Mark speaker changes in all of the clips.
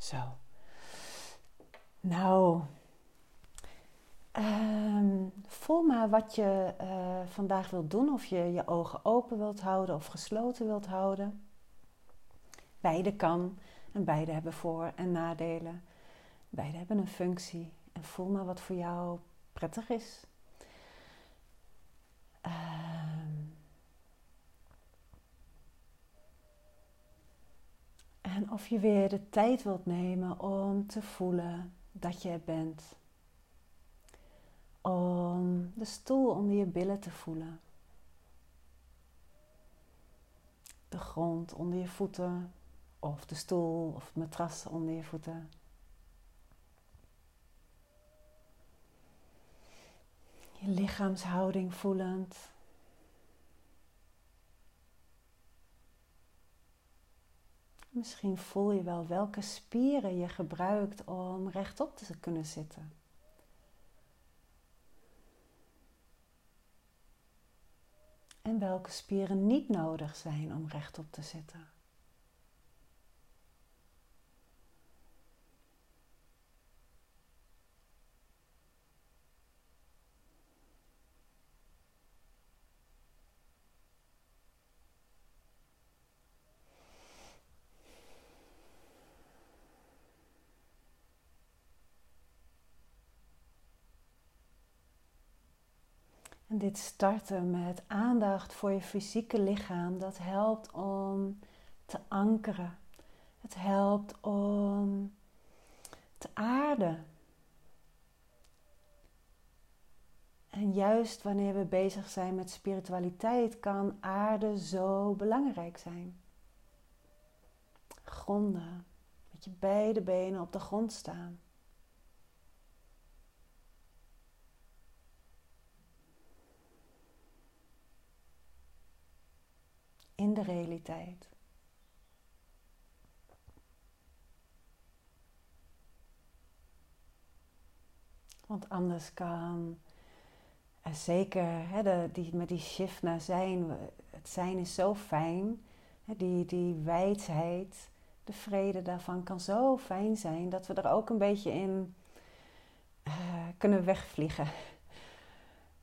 Speaker 1: Zo. Nou, ehm, voel maar wat je uh, vandaag wilt doen. Of je je ogen open wilt houden of gesloten wilt houden. Beide kan en beide hebben voor- en nadelen. Beide hebben een functie. En voel maar wat voor jou prettig is. Of je weer de tijd wilt nemen om te voelen dat je er bent. Om de stoel onder je billen te voelen. De grond onder je voeten. Of de stoel of het matras onder je voeten. Je lichaamshouding voelend. Misschien voel je wel welke spieren je gebruikt om rechtop te kunnen zitten. En welke spieren niet nodig zijn om rechtop te zitten. Dit starten met aandacht voor je fysieke lichaam, dat helpt om te ankeren. Het helpt om te aarden. En juist wanneer we bezig zijn met spiritualiteit, kan aarde zo belangrijk zijn. Gronden, met je beide benen op de grond staan. In de realiteit. Want anders kan, en zeker hè, de, die, met die shift naar zijn, het zijn is zo fijn, hè, die, die wijdheid, de vrede daarvan kan zo fijn zijn dat we er ook een beetje in uh, kunnen wegvliegen.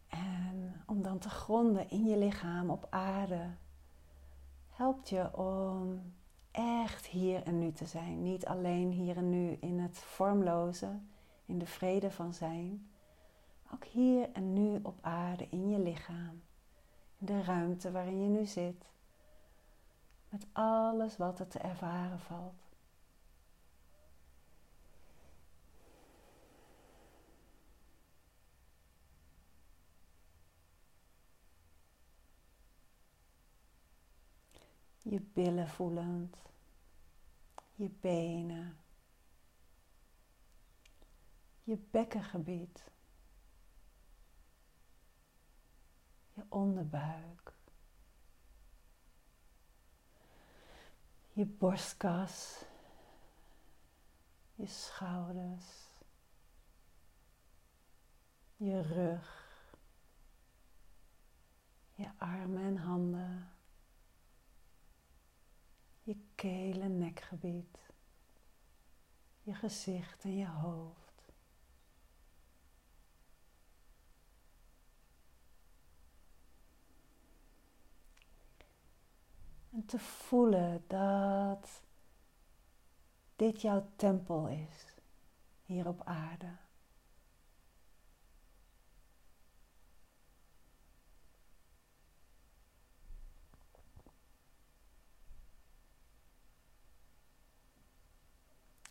Speaker 1: En om dan te gronden in je lichaam op aarde, helpt je om echt hier en nu te zijn. Niet alleen hier en nu in het vormloze, in de vrede van zijn. Ook hier en nu op aarde, in je lichaam. In de ruimte waarin je nu zit. Met alles wat er te ervaren valt. Je billen voelend, je benen, je bekkengebied, je onderbuik, je borstkas, je schouders, je rug, je armen en handen je keel en nekgebied, je gezicht en je hoofd. En te voelen dat dit jouw tempel is hier op aarde.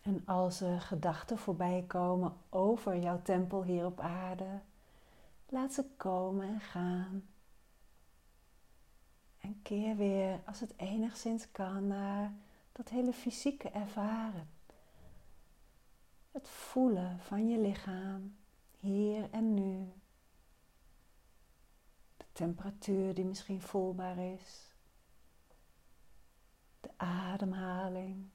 Speaker 1: En als er gedachten voorbij komen over jouw tempel hier op aarde, laat ze komen en gaan. En keer weer, als het enigszins kan, naar dat hele fysieke ervaren. Het voelen van je lichaam, hier en nu. De temperatuur die misschien voelbaar is. De ademhaling.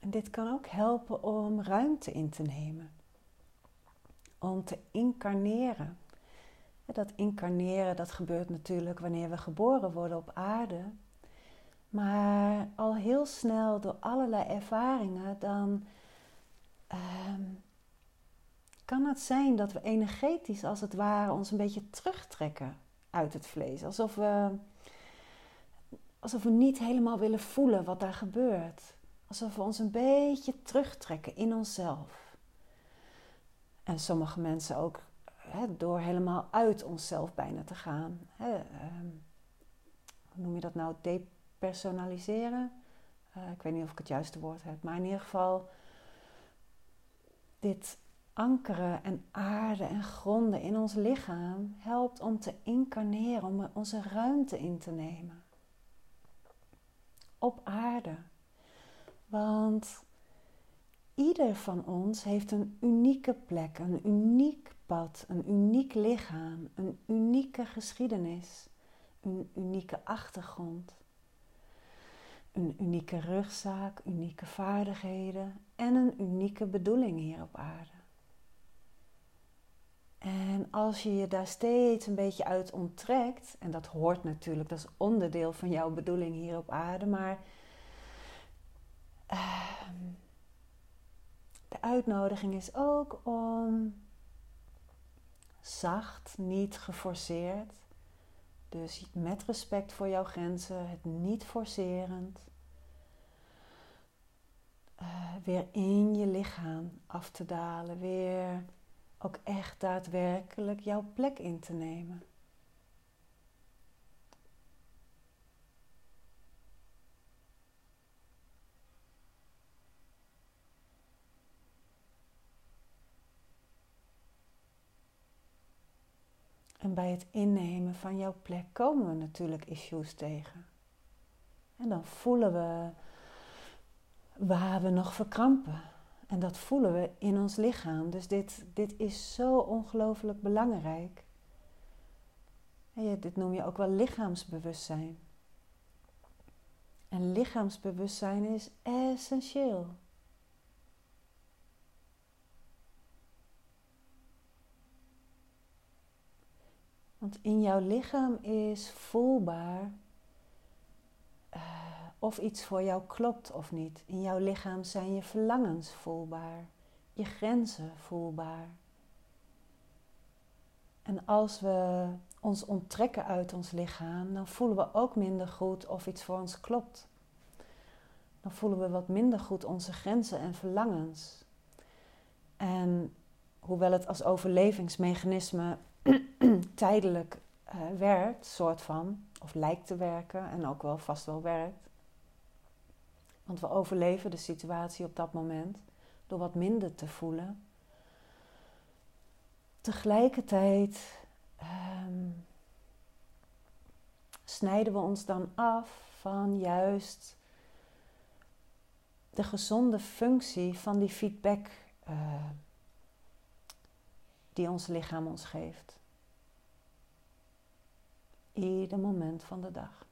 Speaker 1: En dit kan ook helpen om ruimte in te nemen. Om te incarneren. Dat incarneren, dat gebeurt natuurlijk wanneer we geboren worden op aarde. Maar al heel snel door allerlei ervaringen, dan ehm, kan het zijn dat we energetisch als het ware ons een beetje terugtrekken uit het vlees. Alsof we, alsof we niet helemaal willen voelen wat daar gebeurt. Alsof we ons een beetje terugtrekken in onszelf. En sommige mensen ook hè, door helemaal uit onszelf bijna te gaan. Hè, ehm, hoe noem je dat nou? Depersonaliseren? Uh, ik weet niet of ik het juiste woord heb. Maar in ieder geval dit ankeren en aarden en gronden in ons lichaam helpt om te incarneren, om onze ruimte in te nemen. Op aarde. Want ieder van ons heeft een unieke plek, een uniek pad, een uniek lichaam, een unieke geschiedenis, een unieke achtergrond, een unieke rugzaak, unieke vaardigheden en een unieke bedoeling hier op aarde. En als je je daar steeds een beetje uit onttrekt, en dat hoort natuurlijk, dat is onderdeel van jouw bedoeling hier op aarde, maar ehm, de uitnodiging is ook om zacht, niet geforceerd, dus met respect voor jouw grenzen, het niet forcerend, uh, weer in je lichaam af te dalen, weer ook echt daadwerkelijk jouw plek in te nemen. En bij het innemen van jouw plek komen we natuurlijk issues tegen. En dan voelen we waar we nog verkrampen. En dat voelen we in ons lichaam. Dus dit, dit is zo ongelooflijk belangrijk. En dit noem je ook wel lichaamsbewustzijn. En lichaamsbewustzijn is essentieel. In jouw lichaam is voelbaar of iets voor jou klopt of niet. In jouw lichaam zijn je verlangens voelbaar, je grenzen voelbaar. En als we ons onttrekken uit ons lichaam, dan voelen we ook minder goed of iets voor ons klopt. Dan voelen we wat minder goed onze grenzen en verlangens. En hoewel het als overlevingsmechanisme tijdelijk uh, werkt, soort van, of lijkt te werken en ook wel vast wel werkt, want we overleven de situatie op dat moment door wat minder te voelen. Tegelijkertijd um, snijden we ons dan af van juist de gezonde functie van die feedback uh, die ons lichaam ons geeft. Ieder moment van de dag.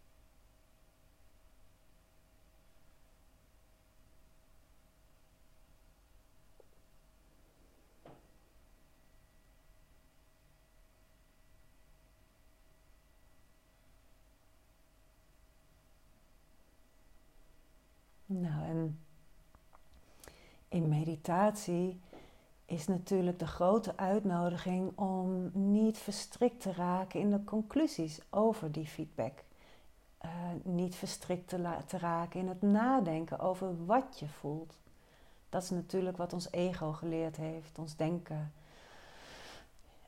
Speaker 1: Nou, en in meditatie is natuurlijk de grote uitnodiging om niet verstrikt te raken in de conclusies over die feedback. Uh, niet verstrikt te, te, raken in het nadenken over wat je voelt. Dat is natuurlijk wat ons ego geleerd heeft, ons denken.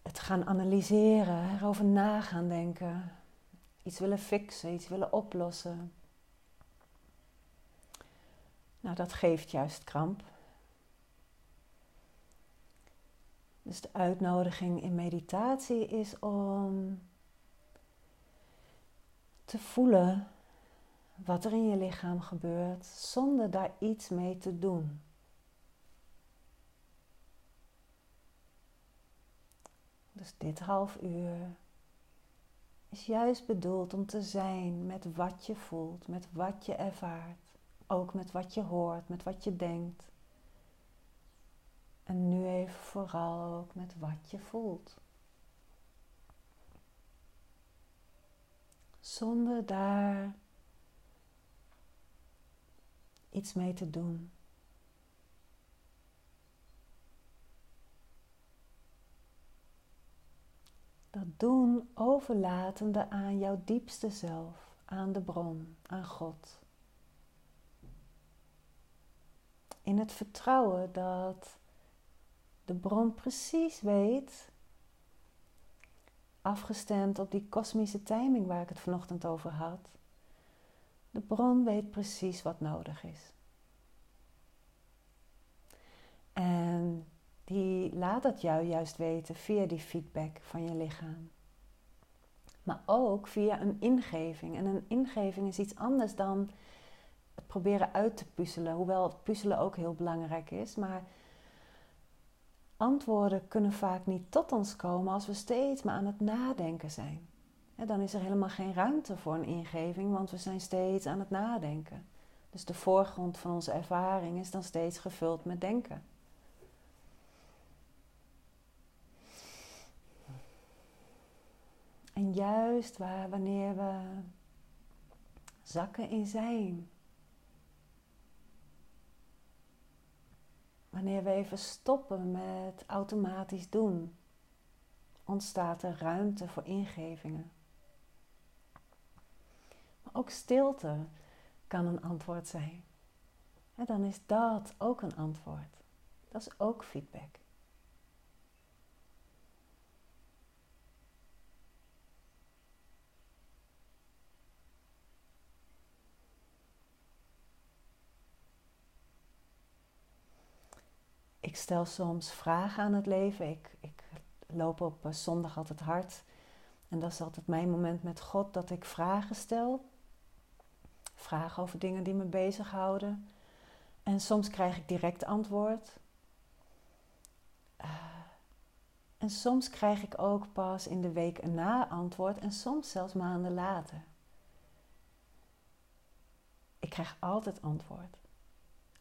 Speaker 1: Het gaan analyseren, erover na gaan denken. Iets willen fixen, iets willen oplossen. Nou, dat geeft juist kramp. Dus de uitnodiging in meditatie is om te voelen wat er in je lichaam gebeurt zonder daar iets mee te doen. Dus dit half uur is juist bedoeld om te zijn met wat je voelt, met wat je ervaart. ook met wat je hoort, met wat je denkt. En nu even vooral ook met wat je voelt. Zonder daar iets mee te doen. Dat doen overlatende aan jouw diepste zelf, aan de bron, aan God. In het vertrouwen dat de bron precies weet, afgestemd op die kosmische timing waar ik het vanochtend over had, de bron weet precies wat nodig is. En die laat dat jou juist weten via die feedback van je lichaam. Maar ook via een ingeving. En een ingeving is iets anders dan het proberen uit te puzzelen. Hoewel het puzzelen ook heel belangrijk is. Maar antwoorden kunnen vaak niet tot ons komen als we steeds maar aan het nadenken zijn. dan is er helemaal geen ruimte voor een ingeving, want we zijn steeds aan het nadenken. Dus de voorgrond van onze ervaring is dan steeds gevuld met denken. En juist waar, wanneer we zakken in zijn, wanneer we even stoppen met automatisch doen, ontstaat er ruimte voor ingevingen. Maar ook stilte kan een antwoord zijn. En dan is dat ook een antwoord. Dat is ook feedback. Stel soms vragen aan het leven. Ik, ik loop op eh, zondag altijd hard. En dat is altijd mijn moment met God dat ik vragen stel. Vragen over dingen die me bezighouden. En soms krijg ik direct antwoord. Uh, en soms krijg ik ook pas in de week na antwoord en soms zelfs maanden later. Ik krijg altijd antwoord.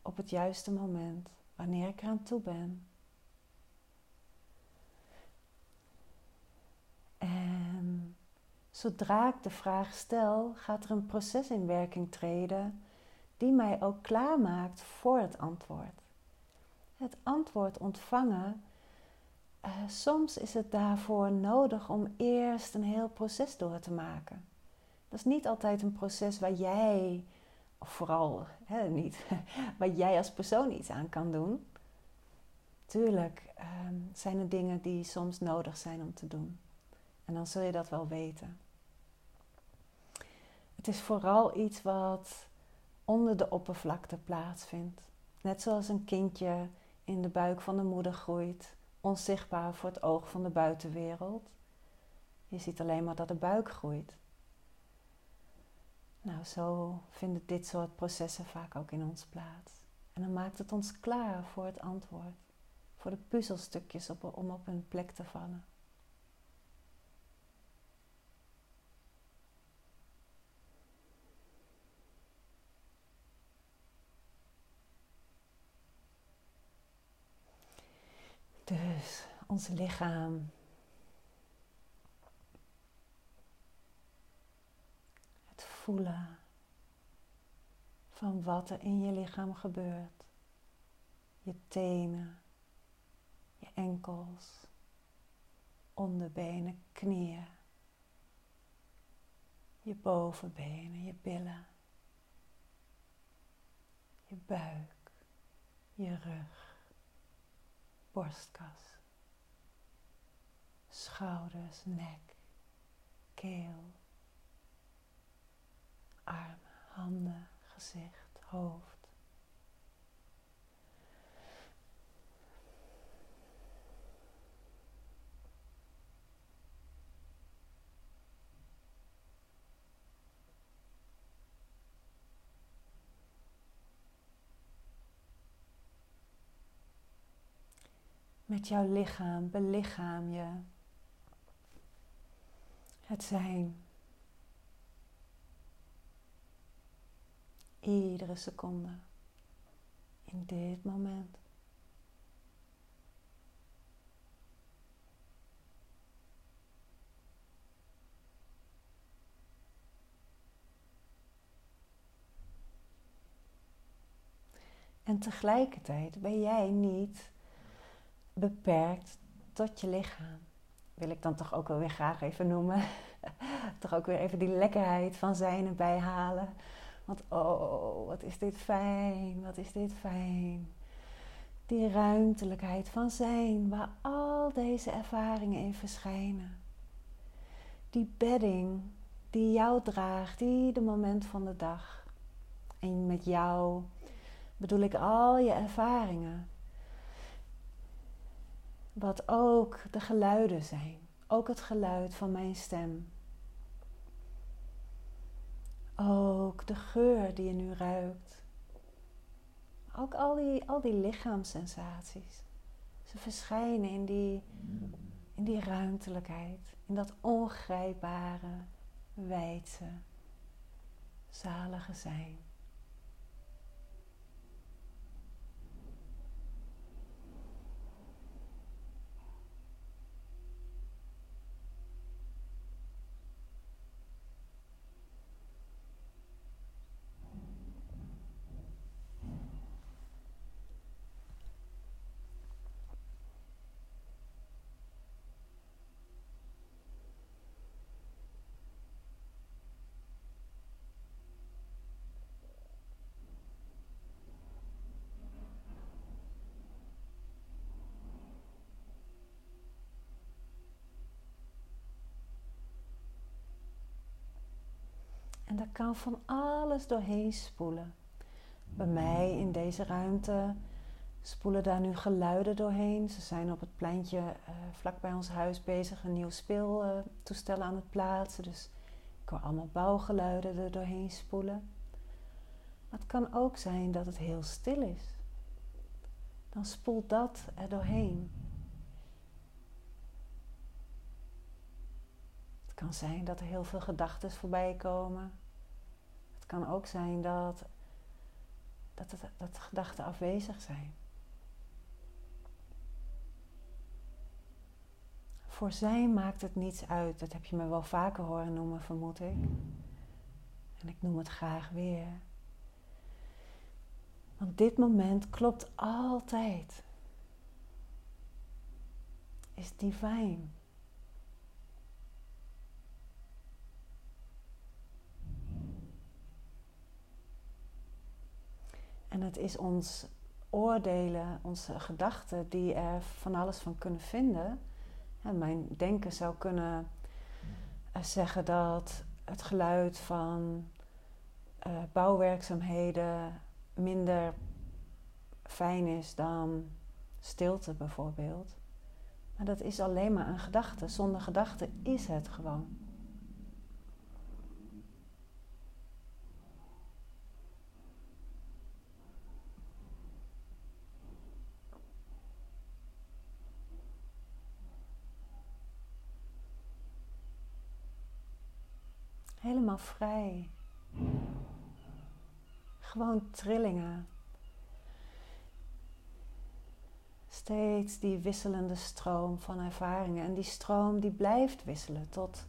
Speaker 1: Op het juiste moment wanneer ik eraan toe ben. En zodra ik de vraag stel, gaat er een proces in werking treden die mij ook klaarmaakt voor het antwoord. Het antwoord ontvangen, uh, soms is het daarvoor nodig om eerst een heel proces door te maken. Dat is niet altijd een proces waar jij of vooral hè, niet, wat jij als persoon iets aan kan doen. Tuurlijk ehm, zijn er dingen die soms nodig zijn om te doen. En dan zul je dat wel weten. Het is vooral iets wat onder de oppervlakte plaatsvindt. Net zoals een kindje in de buik van de moeder groeit, onzichtbaar voor het oog van de buitenwereld. Je ziet alleen maar dat de buik groeit. Nou, zo vinden dit soort processen vaak ook in ons plaats. En dan maakt het ons klaar voor het antwoord, voor de puzzelstukjes op, om op hun plek te vallen. Dus ons lichaam voelen van wat er in je lichaam gebeurt. Je tenen, je enkels, onderbenen, knieën, je bovenbenen, je billen, je buik, je rug, borstkas, schouders, nek, keel armen, handen, gezicht, hoofd. Met jouw lichaam belichaam je het zijn Iedere seconde. In dit moment. En tegelijkertijd ben jij niet beperkt tot je lichaam. Wil ik dan toch ook wel weer graag even noemen. toch ook weer even die lekkerheid van zijn erbij halen. Want oh, wat is dit fijn, wat is dit fijn. Die ruimtelijkheid van zijn, waar al deze ervaringen in verschijnen. Die bedding die jou draagt, ieder moment van de dag. En met jou bedoel ik al je ervaringen. Wat ook de geluiden zijn. Ook het geluid van mijn stem. Ook de geur die je nu ruikt. Ook al die, al die lichaamssensaties. Ze verschijnen in die, in die ruimtelijkheid. In dat ongrijpbare, wijdse, zalige zijn. En daar kan van alles doorheen spoelen. Bij mij in deze ruimte spoelen daar nu geluiden doorheen. Ze zijn op het pleintje uh, vlak bij ons huis bezig een nieuw speeltoestel aan het plaatsen. Dus ik hoor allemaal bouwgeluiden er doorheen spoelen. Maar het kan ook zijn dat het heel stil is. Dan spoelt dat er doorheen. Kan zijn dat er heel veel gedachten voorbij komen kan ook zijn dat, dat, het, dat gedachten afwezig zijn. Voor zijn maakt het niets uit. Dat heb je me wel vaker horen noemen, vermoed ik. En ik noem het graag weer. Want dit moment klopt altijd. Is divijn. En het is ons oordelen, onze gedachten, die er van alles van kunnen vinden. En mijn denken zou kunnen eh, zeggen dat het geluid van uh, bouwwerkzaamheden minder fijn is dan stilte bijvoorbeeld. Maar dat is alleen maar een gedachte. Zonder gedachte is het gewoon. Vrij. Gewoon trillingen. Steeds die wisselende stroom van ervaringen. En die stroom die blijft wisselen tot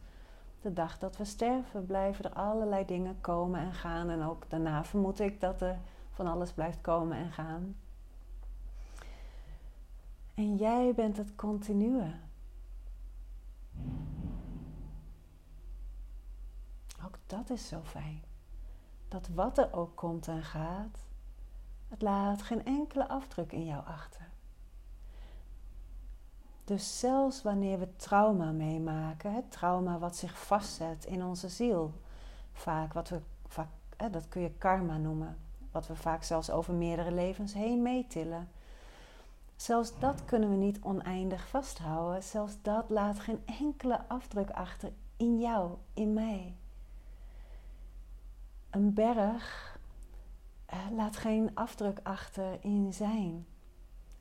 Speaker 1: de dag dat we sterven. Blijven er allerlei dingen komen en gaan. En ook daarna vermoed ik dat er van alles blijft komen en gaan. En jij bent het continue. Ook dat is zo fijn. Dat wat er ook komt en gaat, het laat geen enkele afdruk in jou achter. Dus zelfs wanneer we trauma meemaken, het trauma wat zich vastzet in onze ziel, vaak wat we dat kun je karma noemen, wat we vaak zelfs over meerdere levens heen meetillen. Zelfs dat kunnen we niet oneindig vasthouden. Zelfs dat laat geen enkele afdruk achter in jou, in mij. Een berg eh, laat geen afdruk achter in zijn.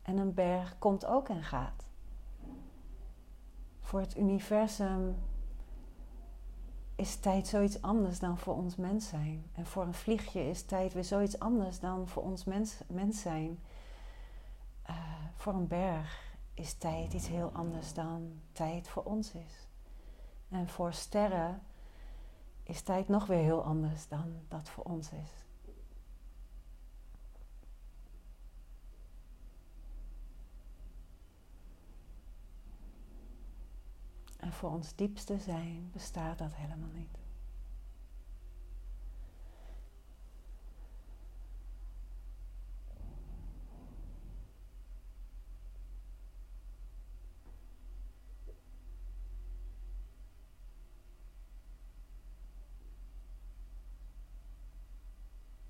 Speaker 1: En een berg komt ook en gaat. Voor het universum is tijd zoiets anders dan voor ons mens zijn. En voor een vliegje is tijd weer zoiets anders dan voor ons mens, mens zijn. Uh, voor een berg is tijd iets heel anders dan tijd voor ons is. En voor sterren is tijd nog weer heel anders dan dat voor ons is. En voor ons diepste zijn bestaat dat helemaal niet.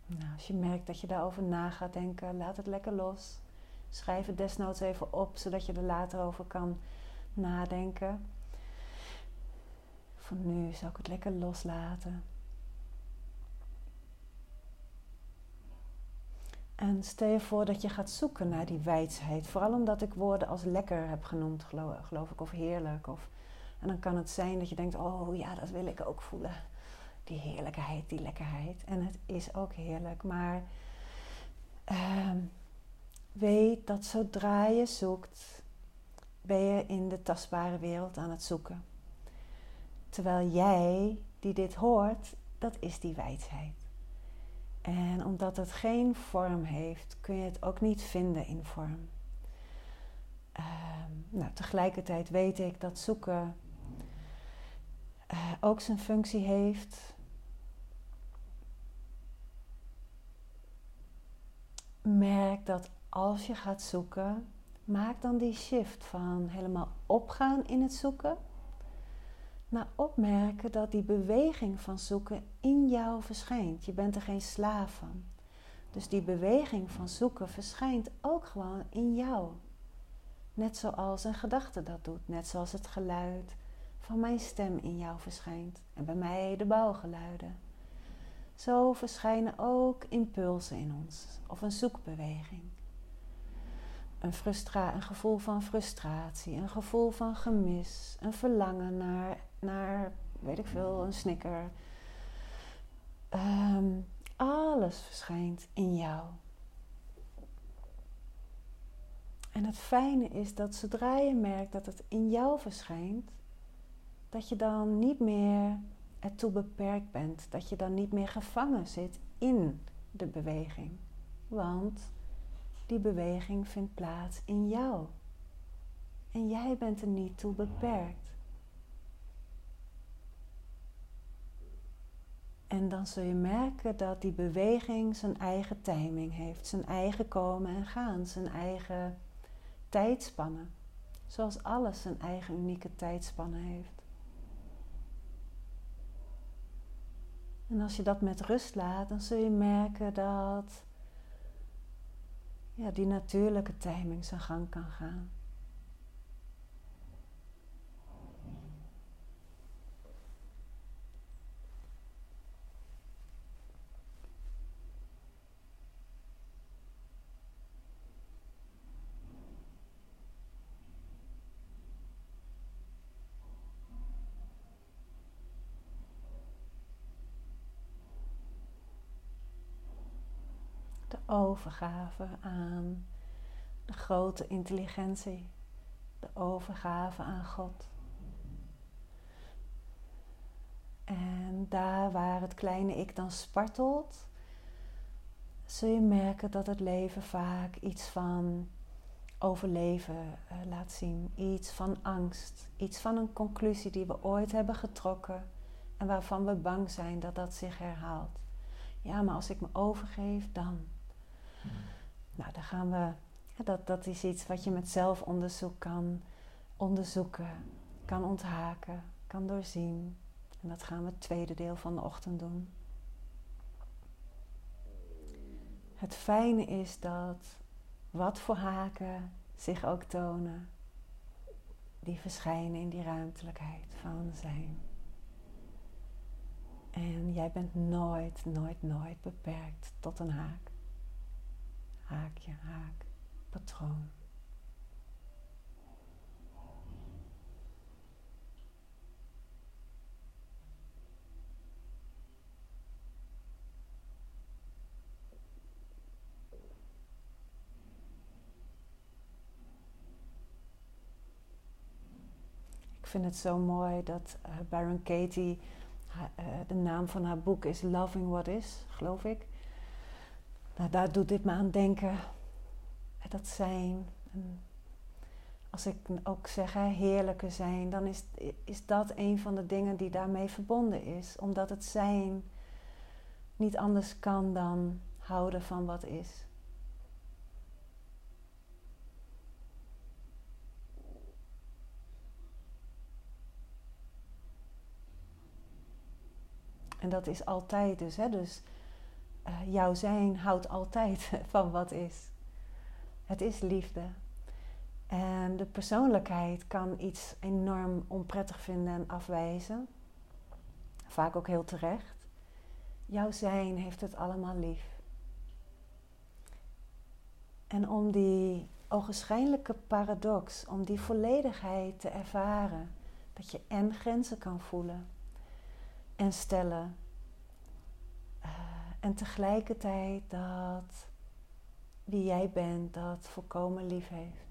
Speaker 1: Nou, als je merkt dat je daarover na gaat denken, laat het lekker los. Schrijf het desnoods even op, zodat je er later over kan nadenken. Voor nu zou ik het lekker loslaten. En stel je voor dat je gaat zoeken naar die wijsheid. Vooral omdat ik woorden als lekker heb genoemd, geloof, geloof ik, of heerlijk. Of, en dan kan het zijn dat je denkt, oh ja, dat wil ik ook voelen. Die heerlijkheid, die lekkerheid. En het is ook heerlijk. Maar uh, weet dat zodra je zoekt, ben je in de tastbare wereld aan het zoeken. Terwijl jij die dit hoort, dat is die wijsheid. En omdat het geen vorm heeft, kun je het ook niet vinden in vorm. Uh, nou, tegelijkertijd weet ik dat zoeken uh, ook zijn functie heeft. Merk dat als je gaat zoeken, maak dan die shift van helemaal opgaan in het zoeken maar opmerken dat die beweging van zoeken in jou verschijnt. Je bent er geen slaaf van. Dus die beweging van zoeken verschijnt ook gewoon in jou. Net zoals een gedachte dat doet, net zoals het geluid van mijn stem in jou verschijnt en bij mij de bouwgeluiden. Zo verschijnen ook impulsen in ons of een zoekbeweging. Een, frustra een gevoel van frustratie, een gevoel van gemis, een verlangen naar naar, weet ik veel, een snicker. Ehm, alles verschijnt in jou. En het fijne is dat zodra je merkt dat het in jou verschijnt, dat je dan niet meer ertoe beperkt bent. Dat je dan niet meer gevangen zit in de beweging. Want die beweging vindt plaats in jou. En jij bent er niet toe beperkt. En dan zul je merken dat die beweging zijn eigen timing heeft, zijn eigen komen en gaan, zijn eigen tijdspannen. Zoals alles zijn eigen unieke tijdspannen heeft. En als je dat met rust laat, dan zul je merken dat ja, die natuurlijke timing zijn gang kan gaan. Overgave aan de grote intelligentie, de overgave aan God. En daar waar het kleine ik dan spartelt, zul je merken dat het leven vaak iets van overleven uh, laat zien. Iets van angst, iets van een conclusie die we ooit hebben getrokken en waarvan we bang zijn dat dat zich herhaalt. Ja, maar als ik me overgeef, dan. Nou, dan gaan we, dat, dat is iets wat je met zelfonderzoek kan onderzoeken, kan onthaken, kan doorzien. En dat gaan we het tweede deel van de ochtend doen. Het fijne is dat wat voor haken zich ook tonen, die verschijnen in die ruimtelijkheid van zijn. En jij bent nooit, nooit, nooit beperkt tot een haak haakje, haak, patroon. Ik vind het zo mooi dat eh, Baron Katie, eh, de naam van haar boek is Loving What Is, geloof ik. Nou, daar doet dit me aan denken. Dat zijn. Als ik ook zeg heerlijke zijn, dan is, is dat een van de dingen die daarmee verbonden is. Omdat het zijn niet anders kan dan houden van wat is. En dat is altijd dus. Hè? Dus uh, jouw zijn houdt altijd van wat is. Het is liefde. En de persoonlijkheid kan iets enorm onprettig vinden en afwijzen. Vaak ook heel terecht. Jouw zijn heeft het allemaal lief. En om die ogenschijnlijke paradox, om die volledigheid te ervaren, dat je en grenzen kan voelen en stellen, en tegelijkertijd dat wie jij bent dat volkomen lief heeft.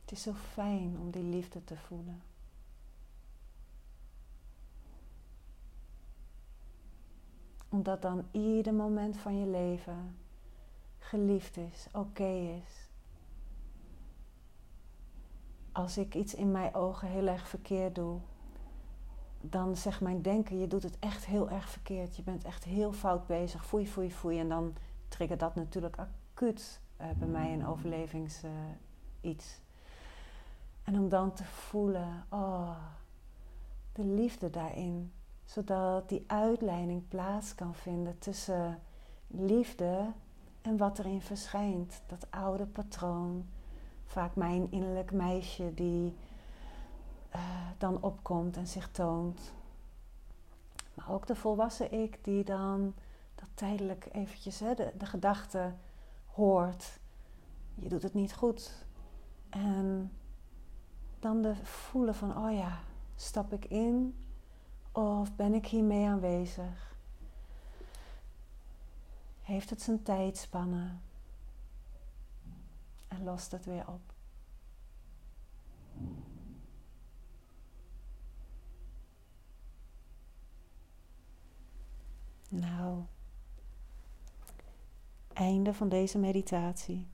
Speaker 1: Het is zo fijn om die liefde te voelen. Omdat dan ieder moment van je leven geliefd is, oké is. Als ik iets in mijn ogen heel erg verkeerd doe, dan zegt mijn denken, je doet het echt heel erg verkeerd. Je bent echt heel fout bezig. Foei, foei, foei. En dan triggert dat natuurlijk acuut uh, bij mij een overlevings uh, iets. En om dan te voelen, oh, de liefde daarin. Zodat die uitleiding plaats kan vinden tussen liefde en wat erin verschijnt. Dat oude patroon. Vaak mijn innerlijk meisje die uh, dan opkomt en zich toont. Maar ook de volwassen ik die dan dat tijdelijk eventjes hè, de, de gedachte hoort. Je doet het niet goed. En dan de voelen van, oh ja, stap ik in of ben ik hiermee aanwezig? Heeft het zijn tijdspannen? En lost het weer op. Nou, einde van deze meditatie.